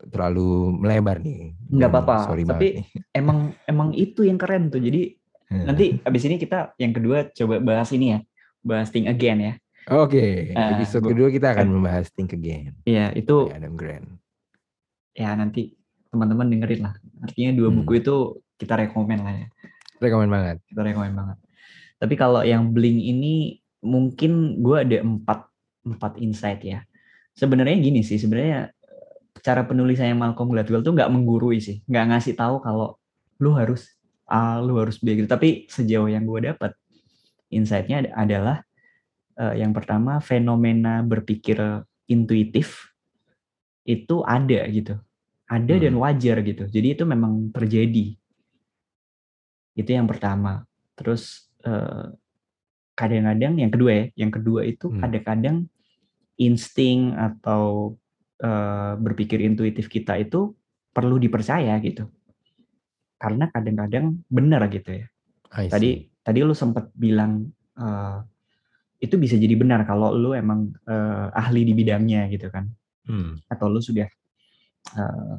terlalu melebar nih. Nggak Gua apa-apa, Sorry tapi banget. Emang emang itu yang keren tuh. Jadi nanti abis ini kita yang kedua coba bahas ini ya, bahas Think Again ya. Oke, Eh, episode kedua kita akan kan- membahas Think Again Iya, itu Adam Grant. ya nanti teman-teman dengerin lah. Artinya dua Hmm. buku itu kita rekomen lah ya. Rekomen banget. Kita rekomen banget. Tapi kalau yang Blink ini mungkin gue ada empat empat insight ya. Sebenarnya gini sih, sebenarnya cara penulisannya Malcolm Gladwell tuh nggak menggurui sih, nggak ngasih tahu kalau lu harus A, lu harus B gitu. Tapi sejauh yang gue dapat, insight-nya ad- adalah eh, yang pertama fenomena berpikir intuitif itu ada gitu, ada dan Hmm. wajar gitu. Jadi itu memang terjadi. Itu yang pertama. Terus eh, kadang-kadang yang kedua ya, yang kedua itu Hmm. kadang-kadang insting atau eh, berpikir intuitif kita itu perlu dipercaya gitu. Karena kadang-kadang benar gitu ya. Tadi tadi lu sempat bilang eh, itu bisa jadi benar kalau lu emang eh, ahli di bidangnya gitu kan. Hmm. Atau lu sudah eh,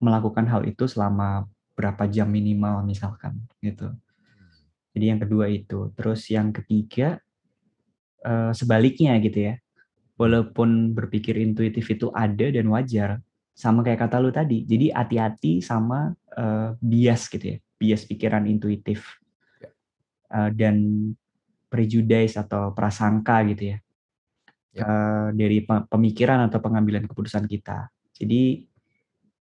melakukan hal itu selama berapa jam minimal misalkan gitu. Jadi yang kedua itu. Terus yang ketiga eh, sebaliknya gitu ya. Walaupun berpikir intuitif itu ada dan wajar, sama kayak kata lu tadi. Jadi hati-hati sama eh, bias gitu ya, bias pikiran intuitif. Eh, dan prejudice atau prasangka gitu ya, Ya. Eh, dari pe- pemikiran atau pengambilan keputusan kita. Jadi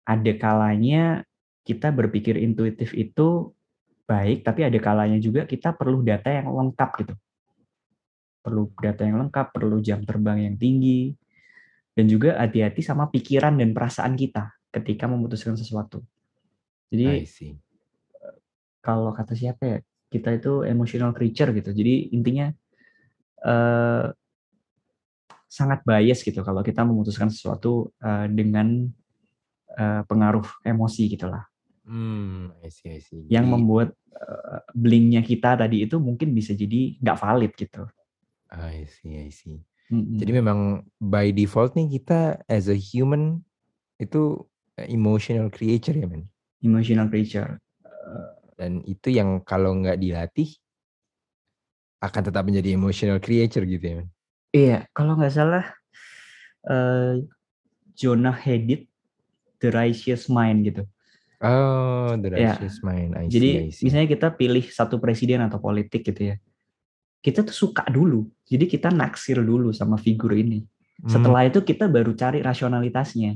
ada kalanya kita berpikir intuitif itu baik, tapi ada kalanya juga kita perlu data yang lengkap gitu. Perlu data yang lengkap, perlu jam terbang yang tinggi, dan juga hati-hati sama pikiran dan perasaan kita ketika memutuskan sesuatu. Jadi see. kalau kata siapa ya, kita itu emotional creature gitu. Jadi intinya eh, sangat bias gitu kalau kita memutuskan sesuatu eh, dengan eh, pengaruh emosi gitulah. Hmm, I see, I see. Yang membuat eh, blinknya kita tadi itu mungkin bisa jadi nggak valid gitu. I see, I see. Mm-mm. Jadi memang by default nih kita as a human itu emotional creature ya men. emotional creature. Eh, Dan itu yang kalau nggak dilatih akan tetap menjadi emotional creature gitu ya men. Iya, kalau nggak salah eh, Jonah Hadid The Righteous Mind gitu. Oh, the Ya, righteous mind. I see, Jadi I see. misalnya kita pilih satu presiden atau politik gitu ya. Kita tuh suka dulu. Jadi kita naksir dulu sama figur ini. Hmm, Setelah itu kita baru cari rasionalitasnya.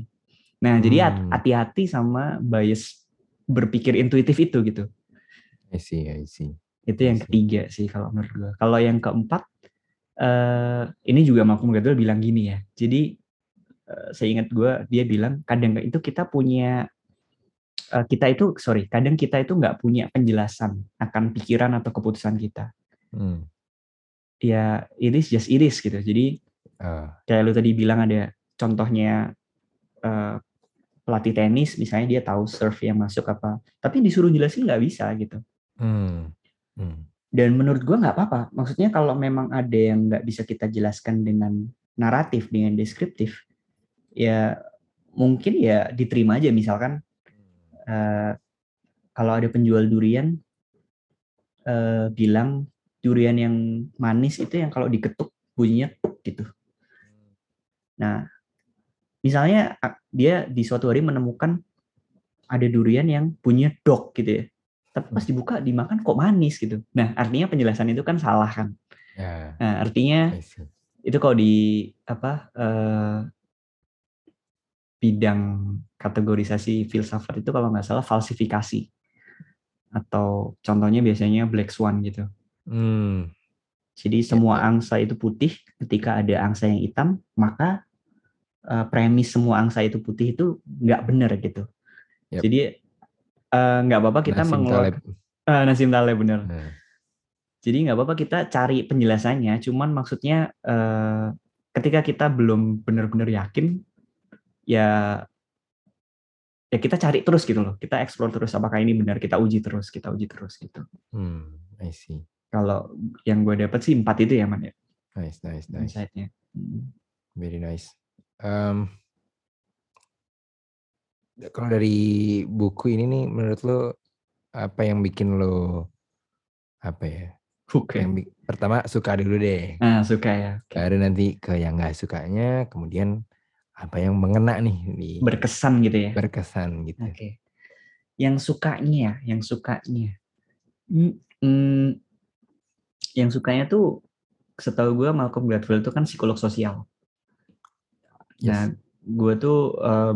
Nah, jadi Hmm. hati-hati sama bias berpikir intuitif itu gitu. I see, I see. Itu yang see. ketiga sih kalau menurut gua. Kalau yang keempat eh ini juga Malcolm Gladwell bilang gini ya. Jadi eh, saya ingat gua dia bilang kadang itu kita punya eh, kita itu sorry kadang kita itu nggak punya penjelasan akan pikiran atau keputusan kita. Hmm. Ya it is just it is gitu. Jadi Ah, kayak lu tadi bilang ada contohnya eh, pelatih tenis misalnya dia tahu serve yang masuk apa, tapi disuruh jelasin nggak bisa gitu. hmm. Hmm. Dan menurut gua nggak apa-apa. Maksudnya kalau memang ada yang nggak bisa kita jelaskan dengan naratif, dengan deskriptif, ya mungkin ya diterima aja. Misalkan eh, kalau ada penjual durian eh, bilang durian yang manis itu yang kalau diketuk bunyinya gitu. Nah, misalnya dia di suatu hari menemukan ada durian yang bunyinya dok gitu ya. Tapi pas dibuka dimakan kok manis gitu. Nah, artinya penjelasan itu kan salah kan. Ya, Nah, artinya itu kalau di apa eh, bidang kategorisasi filsafat itu kalau nggak salah falsifikasi atau contohnya biasanya black swan gitu. Hmm. Jadi semua ya. angsa itu putih, ketika ada angsa yang hitam, maka eh, premis semua angsa itu putih itu nggak benar gitu. Yap. Jadi eh, nggak apa-apa kita mengeluarkan Taleb. Eh, Nassim Taleb benar. Nah, Jadi nggak apa-apa kita cari penjelasannya, cuman maksudnya eh, ketika kita belum benar-benar yakin, ya ya kita cari terus gitu loh, kita explore terus apakah ini benar, kita uji terus, kita uji terus gitu. hmm, I see. Kalau yang gue dapat sih empat itu ya man ya, Nice, nice, nice. insight-nya. Hmm. Very nice. Um, kalau dari buku ini nih, menurut lo apa yang bikin lo apa ya? Oke. Yang bi- pertama suka dulu deh. Nah suka ya. Baru nanti ke yang nggak sukanya, kemudian apa yang mengena nih di berkesan gitu ya. berkesan gitu. Oke. Yang sukanya, yang sukanya. Hmm, hmm, yang sukanya tuh setahu gue Malcolm Gladwell itu kan psikolog sosial. Nah, Yes. gue tuh eh,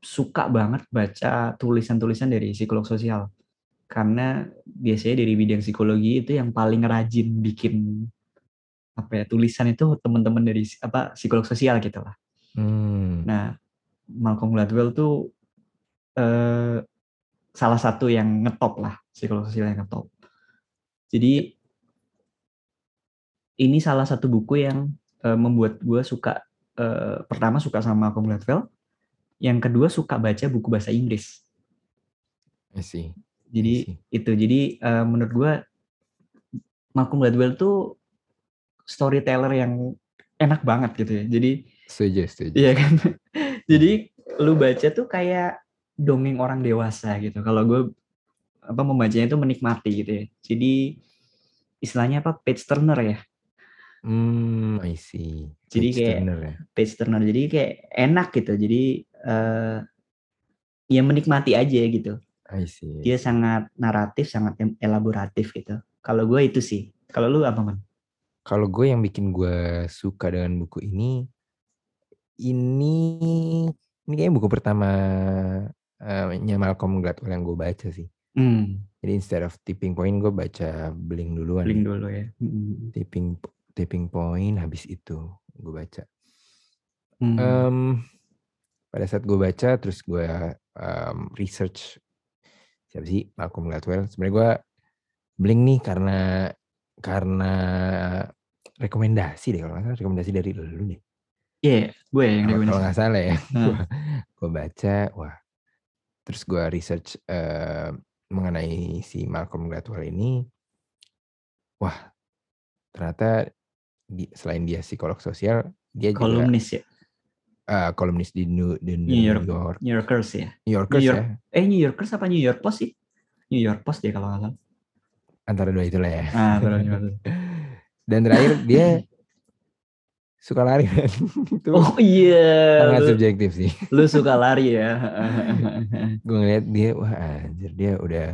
suka banget baca tulisan-tulisan dari psikolog sosial. Karena biasanya dari bidang psikologi itu yang paling rajin bikin apa ya tulisan itu teman-teman dari apa psikolog sosial gitu lah. Hmm, Nah, Malcolm Gladwell tuh eh, salah satu yang ngetop lah psikolog sosial yang ngetop. Jadi ini salah satu buku yang uh, membuat gue suka uh, pertama suka sama Malcolm Gladwell, yang kedua suka baca buku bahasa Inggris. I see. Jadi I see. itu jadi uh, menurut gue Malcolm Gladwell tuh storyteller yang enak banget gitu ya. Jadi setuju, setuju. Iya kan. jadi lu baca tuh kayak dongeng orang dewasa gitu. Kalau gue apa membacanya itu menikmati gitu ya. Jadi istilahnya apa page turner ya. Hmm, I see. Page jadi kayak turner ya. page turner. Jadi kayak enak gitu. Jadi uh, ya menikmati aja gitu. I see. Dia sangat naratif, sangat elaboratif gitu. Kalau gue itu sih. Kalau lu apa man? Kalau gue yang bikin gue suka dengan buku ini, ini ini kayak buku pertama uh, Malcolm Gladwell yang gue baca sih. Hmm. Jadi instead of tipping point gue baca Blink duluan. Blink dulu ya. Hmm. Tipping tipping point habis itu gue baca. Hmm. Um, pada saat gue baca terus gue um, research siapa sih Malcolm Gladwell. Sebenarnya gue Blink nih karena karena rekomendasi deh kalau nggak salah rekomendasi dari lu deh. Iya, yeah, gue yang rekomendasi. Kalau nggak salah ya, hmm. gue baca, wah. Terus gue research uh, mengenai si Malcolm Gladwell ini, wah ternyata di, selain dia psikolog sosial, dia kolumnis juga, ya. Uh, kolumnis di New, di New, York, York, New Yorkers ya. New Yorkers New York, ya. Eh New Yorkers apa New York Post sih? New York Post dia kalau nggak salah. Antara dua itulah ya. Ah, antara dua Dan terakhir dia suka lari kan. itu oh iya. Sangat subjektif sih. Lu suka lari ya. gue ngeliat dia wah anjir dia udah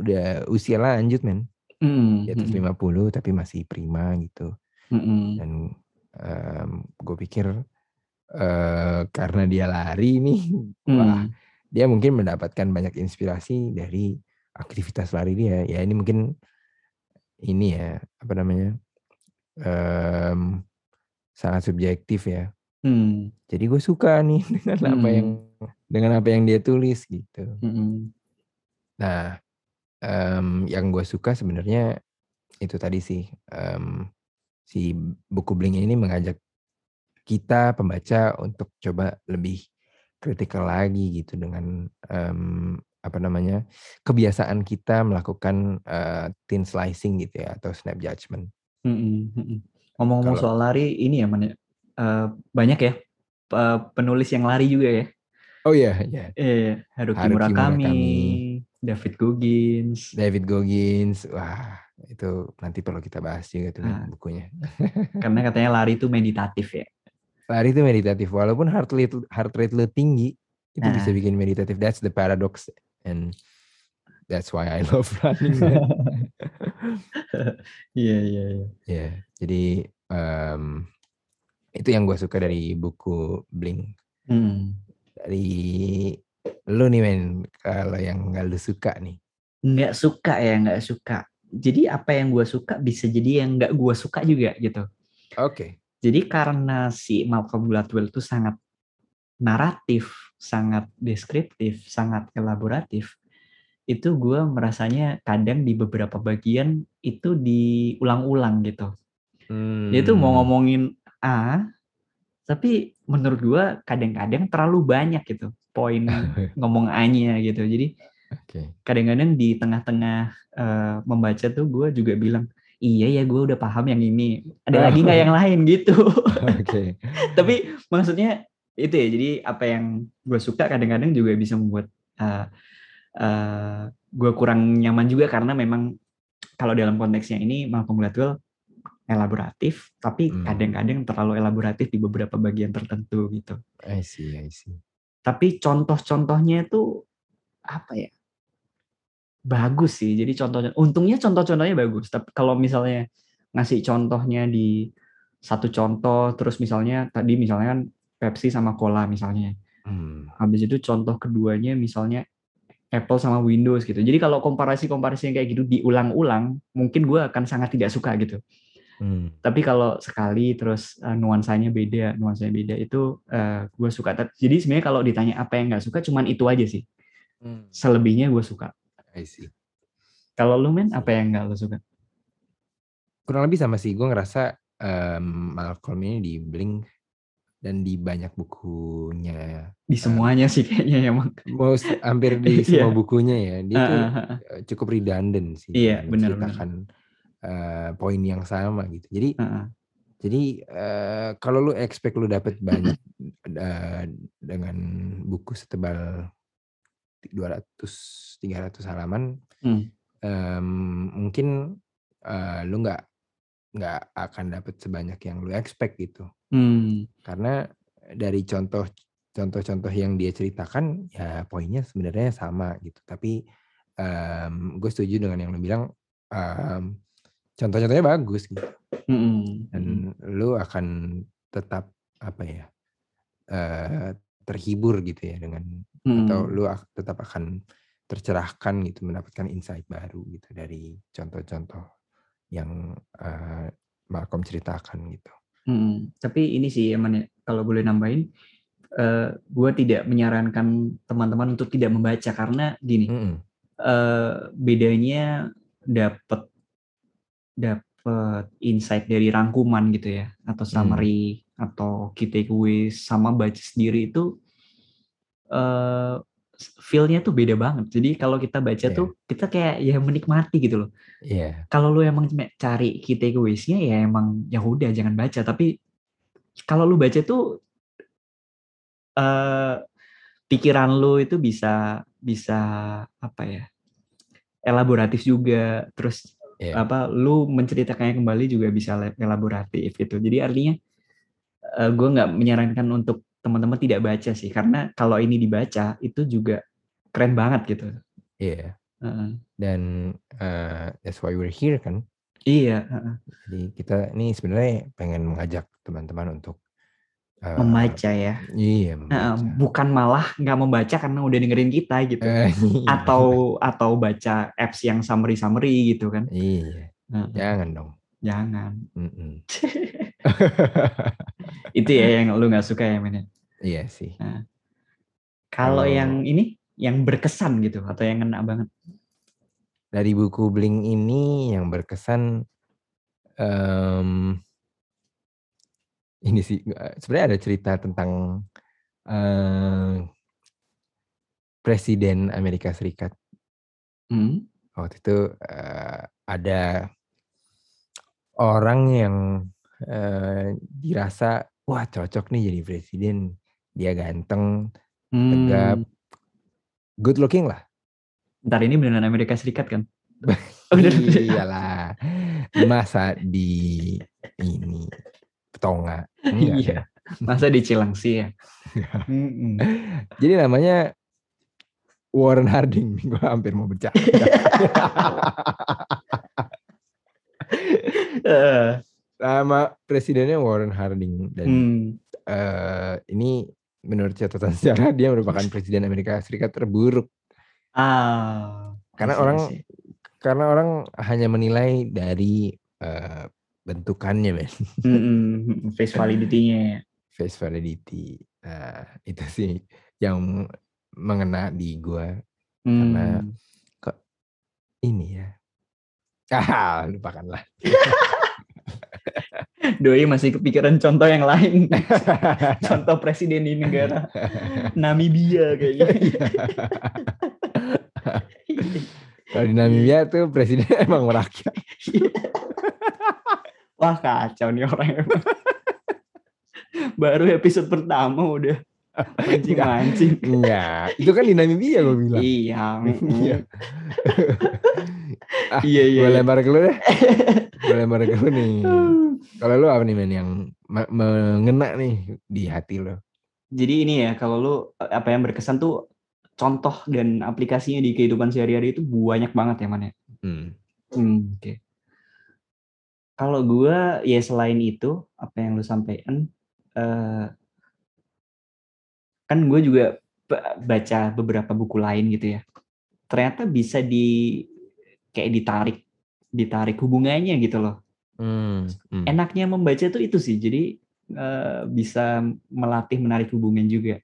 udah usia lanjut men. Mm. Di atas 50 tapi masih prima gitu. Mm -mm. Dan um, gue pikir uh, karena dia lari nih, mm. wah dia mungkin mendapatkan banyak inspirasi dari aktivitas lari dia. Ya ini mungkin ini ya apa namanya um, sangat subjektif ya. Hmm. Jadi gue suka nih dengan hmm. apa yang dengan apa yang dia tulis gitu. Hmm. Nah, um, yang gue suka sebenarnya itu tadi sih um, si buku Bling ini mengajak kita pembaca untuk coba lebih kritikal lagi gitu dengan um, apa namanya kebiasaan kita melakukan uh, thin slicing gitu ya atau snap judgment. Ngomong-ngomong soal lari, ini ya mana uh, eh, banyak ya penulis yang lari juga ya. Oh iya, iya. Eh, Haruki, Haruki Murakami, Murakami, David Goggins. David Goggins, wah itu nanti perlu kita bahas juga tuh nah, bukunya. Karena katanya lari itu meditatif ya. Lari itu meditatif, walaupun heart rate heart rate lu tinggi, itu nah. bisa bikin meditatif. That's the paradox and that's why I love running. Iya iya iya. Ya, jadi um, itu yang gue suka dari buku Blink. Hmm. Dari lu nih men, kalau yang nggak lu suka nih. Nggak suka ya, nggak suka. Jadi apa yang gue suka bisa jadi yang nggak gue suka juga gitu. Oke. Okay. Jadi karena si Malcolm Gladwell itu sangat naratif, sangat deskriptif, sangat elaboratif itu gue merasanya kadang di beberapa bagian itu diulang-ulang gitu. Hmm. Dia tuh mau ngomongin A, tapi menurut gue kadang-kadang terlalu banyak gitu poin ngomong A-nya gitu. Jadi okay. kadang-kadang di tengah-tengah uh, membaca tuh gue juga bilang, iya ya gue udah paham yang ini. Ada lagi nggak yang lain gitu. okay. tapi maksudnya itu ya. Jadi apa yang gue suka kadang-kadang juga bisa membuat uh, uh, eh, gue kurang nyaman juga karena memang kalau dalam konteksnya ini Malcolm Gladwell elaboratif, tapi hmm. kadang-kadang terlalu elaboratif di beberapa bagian tertentu gitu. I see, I see. Tapi contoh-contohnya itu apa ya? Bagus sih. Jadi contohnya, untungnya contoh-contohnya bagus. Tapi kalau misalnya ngasih contohnya di satu contoh, terus misalnya tadi misalnya kan Pepsi sama Cola misalnya. Hmm. Habis itu contoh keduanya misalnya Apple sama Windows gitu. Jadi kalau komparasi-komparasi yang kayak gitu diulang-ulang, mungkin gue akan sangat tidak suka gitu. Hmm. Tapi kalau sekali terus uh, nuansanya beda, nuansanya beda itu uh, gue suka. Jadi sebenarnya kalau ditanya apa yang nggak suka, cuman itu aja sih. Hmm. Selebihnya gue suka. I see. Kalau lu men, apa yang nggak lu suka? kurang lebih sama sih. Gue ngerasa um, Malcolm ini di Blink dan di banyak bukunya. Di semuanya uh, sih kayaknya emang. Most hampir di semua yeah. bukunya ya. Dia uh, uh, cukup redundant sih. Iya, yeah, benar benar. Uh, poin yang sama gitu. Jadi uh, uh. jadi uh, kalau lu expect lu dapet banyak uh, dengan buku setebal 200 300 halaman hmm. um, mungkin uh, lu nggak nggak akan dapat sebanyak yang lu expect gitu hmm. karena dari contoh contoh-contoh yang dia ceritakan ya poinnya sebenarnya sama gitu tapi um, gue setuju dengan yang lu bilang um, contoh-contohnya bagus gitu hmm. dan lu akan tetap apa ya uh, terhibur gitu ya dengan hmm. atau lu tetap akan tercerahkan gitu mendapatkan insight baru gitu dari contoh-contoh yang uh, Malcolm ceritakan gitu. Hmm, tapi ini sih emang ya, kalau boleh nambahin, uh, gue tidak menyarankan teman-teman untuk tidak membaca karena gini, hmm. uh, bedanya dapat dapat insight dari rangkuman gitu ya atau summary hmm. Atau key takeaways sama baca sendiri itu uh, feel-nya tuh beda banget. Jadi kalau kita baca yeah. tuh kita kayak ya menikmati gitu loh. Iya. Yeah. Kalau lu emang cari key takeaways-nya ya emang ya udah jangan baca. Tapi kalau lu baca tuh uh, pikiran lu itu bisa bisa apa ya? elaboratif juga. Terus yeah. apa lu menceritakannya kembali juga bisa elaboratif gitu. Jadi artinya uh, gue nggak menyarankan untuk teman-teman tidak baca sih karena kalau ini dibaca itu juga keren banget gitu. Iya. Yeah. Uh-uh. Dan uh, that's why we're here kan. Iya. Uh-uh. Jadi kita ini sebenarnya pengen mengajak teman-teman untuk uh, membaca ya. Iya. Membaca. Uh, bukan malah nggak membaca karena udah dengerin kita gitu. Uh, iya. Atau atau baca apps yang summary summary gitu kan. Iya. Uh-uh. Jangan dong. Jangan. itu ya yang lu nggak suka ya men ya? Iya sih. Nah, kalau oh. yang ini yang berkesan gitu atau yang kena banget? Dari buku Bling ini yang berkesan um, ini sih sebenarnya ada cerita tentang uh, Presiden Amerika Serikat. Hmm. Waktu itu uh, ada orang yang dirasa wah cocok nih jadi presiden dia ganteng, tegap, hmm. good looking lah. Ntar ini beneran Amerika Serikat kan? Iyalah, masa di ini Tonga? iya, masa di Cilengsi ya? Jadi namanya Warren Harding, gue hampir mau bercanda. Nama presidennya Warren Harding dan hmm. uh, ini menurut catatan sejarah dia merupakan presiden Amerika Serikat terburuk. Ah, karena orang karena orang hanya menilai dari uh, bentukannya, men. Hmm, face validity-nya. Face validity. Nah, itu sih yang mengena di gua hmm. karena kok ini ya. Ah, lupakanlah. Doi masih kepikiran contoh yang lain. contoh presiden di negara Namibia kayaknya. Kalau di Namibia tuh presiden emang merakyat. Wah kacau nih orang emang. Baru episode pertama udah mancing-mancing. Enggak, itu kan di Namibia gue bilang. Iya. iya. ah, iya, iya. Gue iya. lempar ke lu deh. gue lempar ke lu nih. Kalau lu apa nih men yang mengena nih di hati lo? Jadi ini ya, kalau lu apa yang berkesan tuh contoh dan aplikasinya di kehidupan sehari-hari itu banyak banget ya man ya. Hmm. hmm Oke. Okay. Kalau gue ya selain itu apa yang lu sampaikan, uh, kan gue juga baca beberapa buku lain gitu ya. Ternyata bisa di kayak ditarik ditarik hubungannya gitu loh Hmm, hmm. Enaknya membaca tuh itu sih, jadi uh, bisa melatih menarik hubungan juga.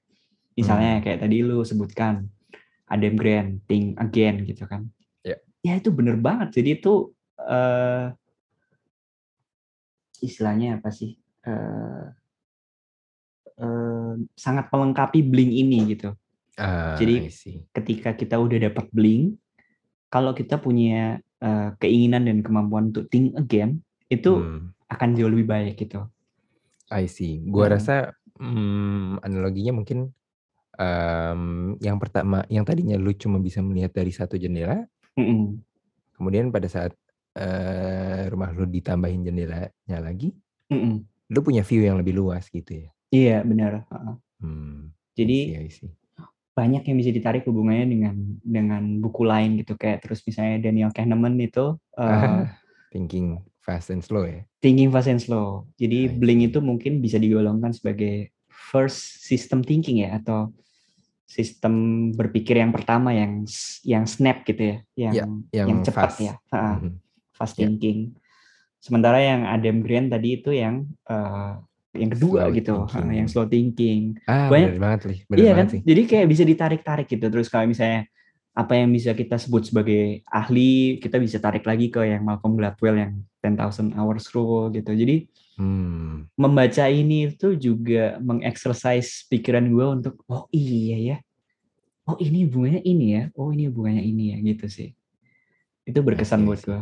Misalnya hmm. kayak tadi lu sebutkan Adam Grant, Think Again gitu kan. Yeah. Ya itu bener banget. Jadi itu uh, istilahnya apa sih? Uh, uh, sangat melengkapi Blink ini gitu. Ah, Jadi ketika kita udah dapat Blink, kalau kita punya uh, keinginan dan kemampuan untuk think again, itu Hmm, akan jauh lebih baik gitu. I see. Gua Heeh. rasa hmm, analoginya mungkin em, yang pertama, yang tadinya lu cuma bisa melihat dari satu jendela, Mm-mm. kemudian pada saat eh, rumah lu ditambahin jendelanya lagi, Mm-mm. lu punya view yang lebih luas gitu ya. Iya benar. Heeh. Hmm, I Jadi see, I see. banyak yang bisa ditarik hubungannya dengan dengan buku lain gitu kayak terus misalnya Daniel Kahneman itu uh, Thinking fast and slow ya. thinking fast and slow. Jadi I Blink see. itu mungkin bisa digolongkan sebagai first system thinking ya atau sistem berpikir yang pertama yang yang snap gitu ya, yang Ya, yang, yang cepat fast. ya, Ha, Mhm. fast Ya. thinking. Sementara yang Adam Grant tadi itu yang uh, yang kedua Slow gitu, Ha, thinking. yang slow thinking. Ah, Banyak- banget nih. Bener Iya kan? banget sih. Jadi kayak bisa ditarik-tarik gitu. Terus kalau misalnya apa yang bisa kita sebut sebagai ahli, kita bisa tarik lagi ke yang Malcolm Gladwell yang 10,000 hours rule gitu. Jadi Hmm, membaca ini itu juga mengexercise pikiran gue untuk oh iya ya. Oh ini hubungannya ini ya. Oh ini hubungannya ini ya gitu sih. Itu berkesan I see, I buat gue.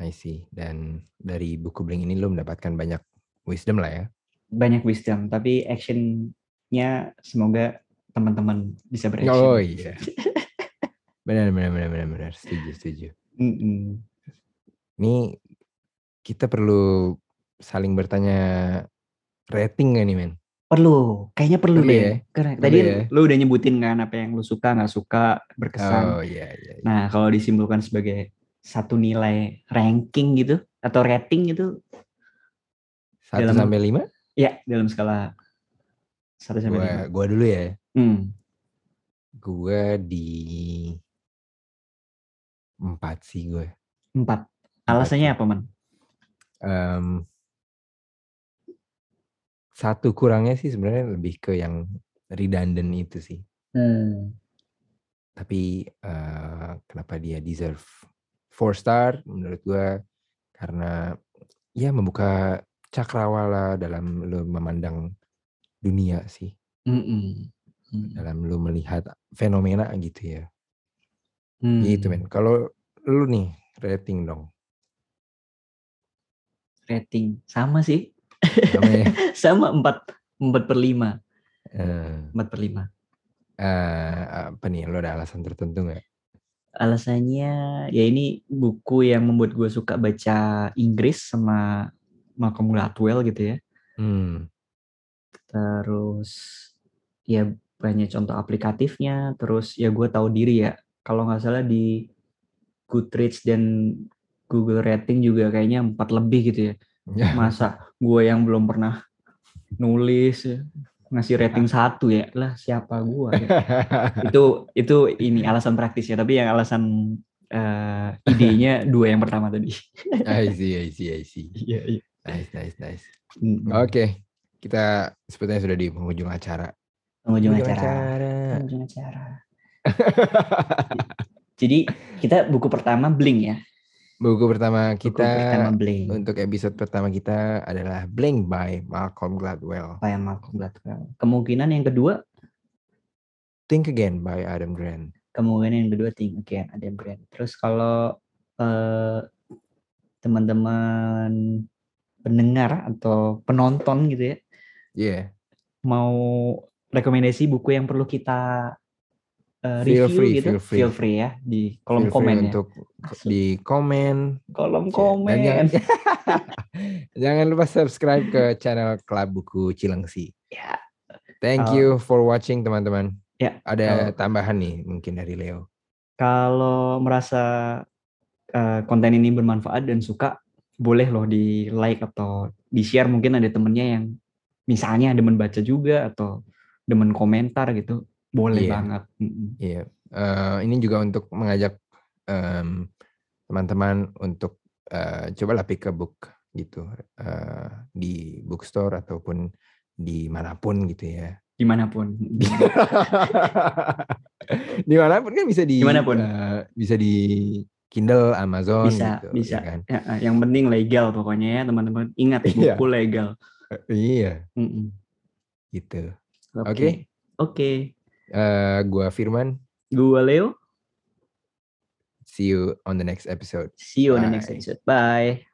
I see. Dan dari buku Blink ini lu mendapatkan banyak wisdom lah ya. Banyak wisdom, tapi actionnya semoga teman-teman bisa beraction. Oh iya. Benar, benar, benar, benar, benar. Setuju, setuju. Mm-mm. Ini kita perlu saling bertanya rating gak nih men? Perlu, kayaknya perlu, Perlu deh. ya? Karena Perlu tadi ya? lu udah nyebutin kan apa yang lu suka, nggak suka, berkesan. Oh iya, iya. iya. Nah, kalau disimpulkan sebagai satu nilai ranking gitu atau rating itu Satu dalam- sampai lima? ya dalam skala 1 sampai 5. gua dulu ya. Hmm. Gua di empat sih gue. 4. Alasannya apa, Man? Em, satu kurangnya sih sebenarnya lebih ke yang redundant itu sih. Hmm. Tapi eh, kenapa dia deserve four star menurut gue karena ya membuka cakrawala dalam lo memandang dunia sih, Mm-mm. Hmm. dalam lo melihat fenomena gitu ya. Hmm. Gitu men. Kalau lu nih rating dong. Rating sama sih, Namanya sama 4 4 per 5. eh, 4 per 5. eh, apa nih? Lo ada alasan tertentu nggak? Alasannya ya ini buku yang membuat gue suka baca Inggris sama Malcolm Gladwell gitu ya. Hmm. Terus ya banyak contoh aplikatifnya. Terus ya gue tahu diri ya. Kalau nggak salah di Goodreads dan Google Rating juga kayaknya empat lebih gitu ya. Masa gue yang belum pernah nulis ngasih rating satu ya lah siapa gue ya. itu itu ini alasan praktis ya tapi yang alasan eh, idenya dua yang pertama tadi I see, I see, I see. iya iya Nice, nice, nice. Mm. Oke, kita sepertinya sudah di penghujung acara. penghujung acara. penghujung acara jadi kita buku pertama Blink ya? Buku pertama buku kita pertama Blink. untuk episode pertama kita adalah Blink by Malcolm Gladwell. yang Malcolm Gladwell. Kemungkinan yang kedua? Think Again by Adam Grant. kemungkinan yang kedua Think Again Adam Grant. Terus kalau eh, teman-teman pendengar atau penonton gitu ya Iya, mau rekomendasi buku yang perlu kita uh, Feel review free, gitu, feel free. ya di kolom feel free komen ya. untuk Asli. di komen. Kolom Dan komen. jangan, jangan lupa subscribe ke channel Klub Buku Cilengsi. Ya. Thank Kalau- you for watching teman-teman. Ya, Ada tambahan nih mungkin dari Leo. Kalau merasa uh, konten ini bermanfaat dan suka, boleh loh di like atau di share mungkin ada temennya yang misalnya demen baca juga atau demen komentar gitu, boleh Iya. banget. Iya, eh, ini juga untuk mengajak em, teman-teman untuk eh, cobalah pick a book gitu eh, di bookstore ataupun di mana pun gitu ya. Di mana pun. di mana pun kan bisa di Di mana pun. eh, bisa di Kindle, Amazon Bisa, gitu, bisa. ya kan? Ya, yang penting legal pokoknya ya teman-teman. Ingat Iya. buku legal. Iya, Mm-mm. gitu. Oke. Oke. Oke. Eh, gua Firman, Gua Leo. see you on the next episode. See you on the next Bye. episode. Bye.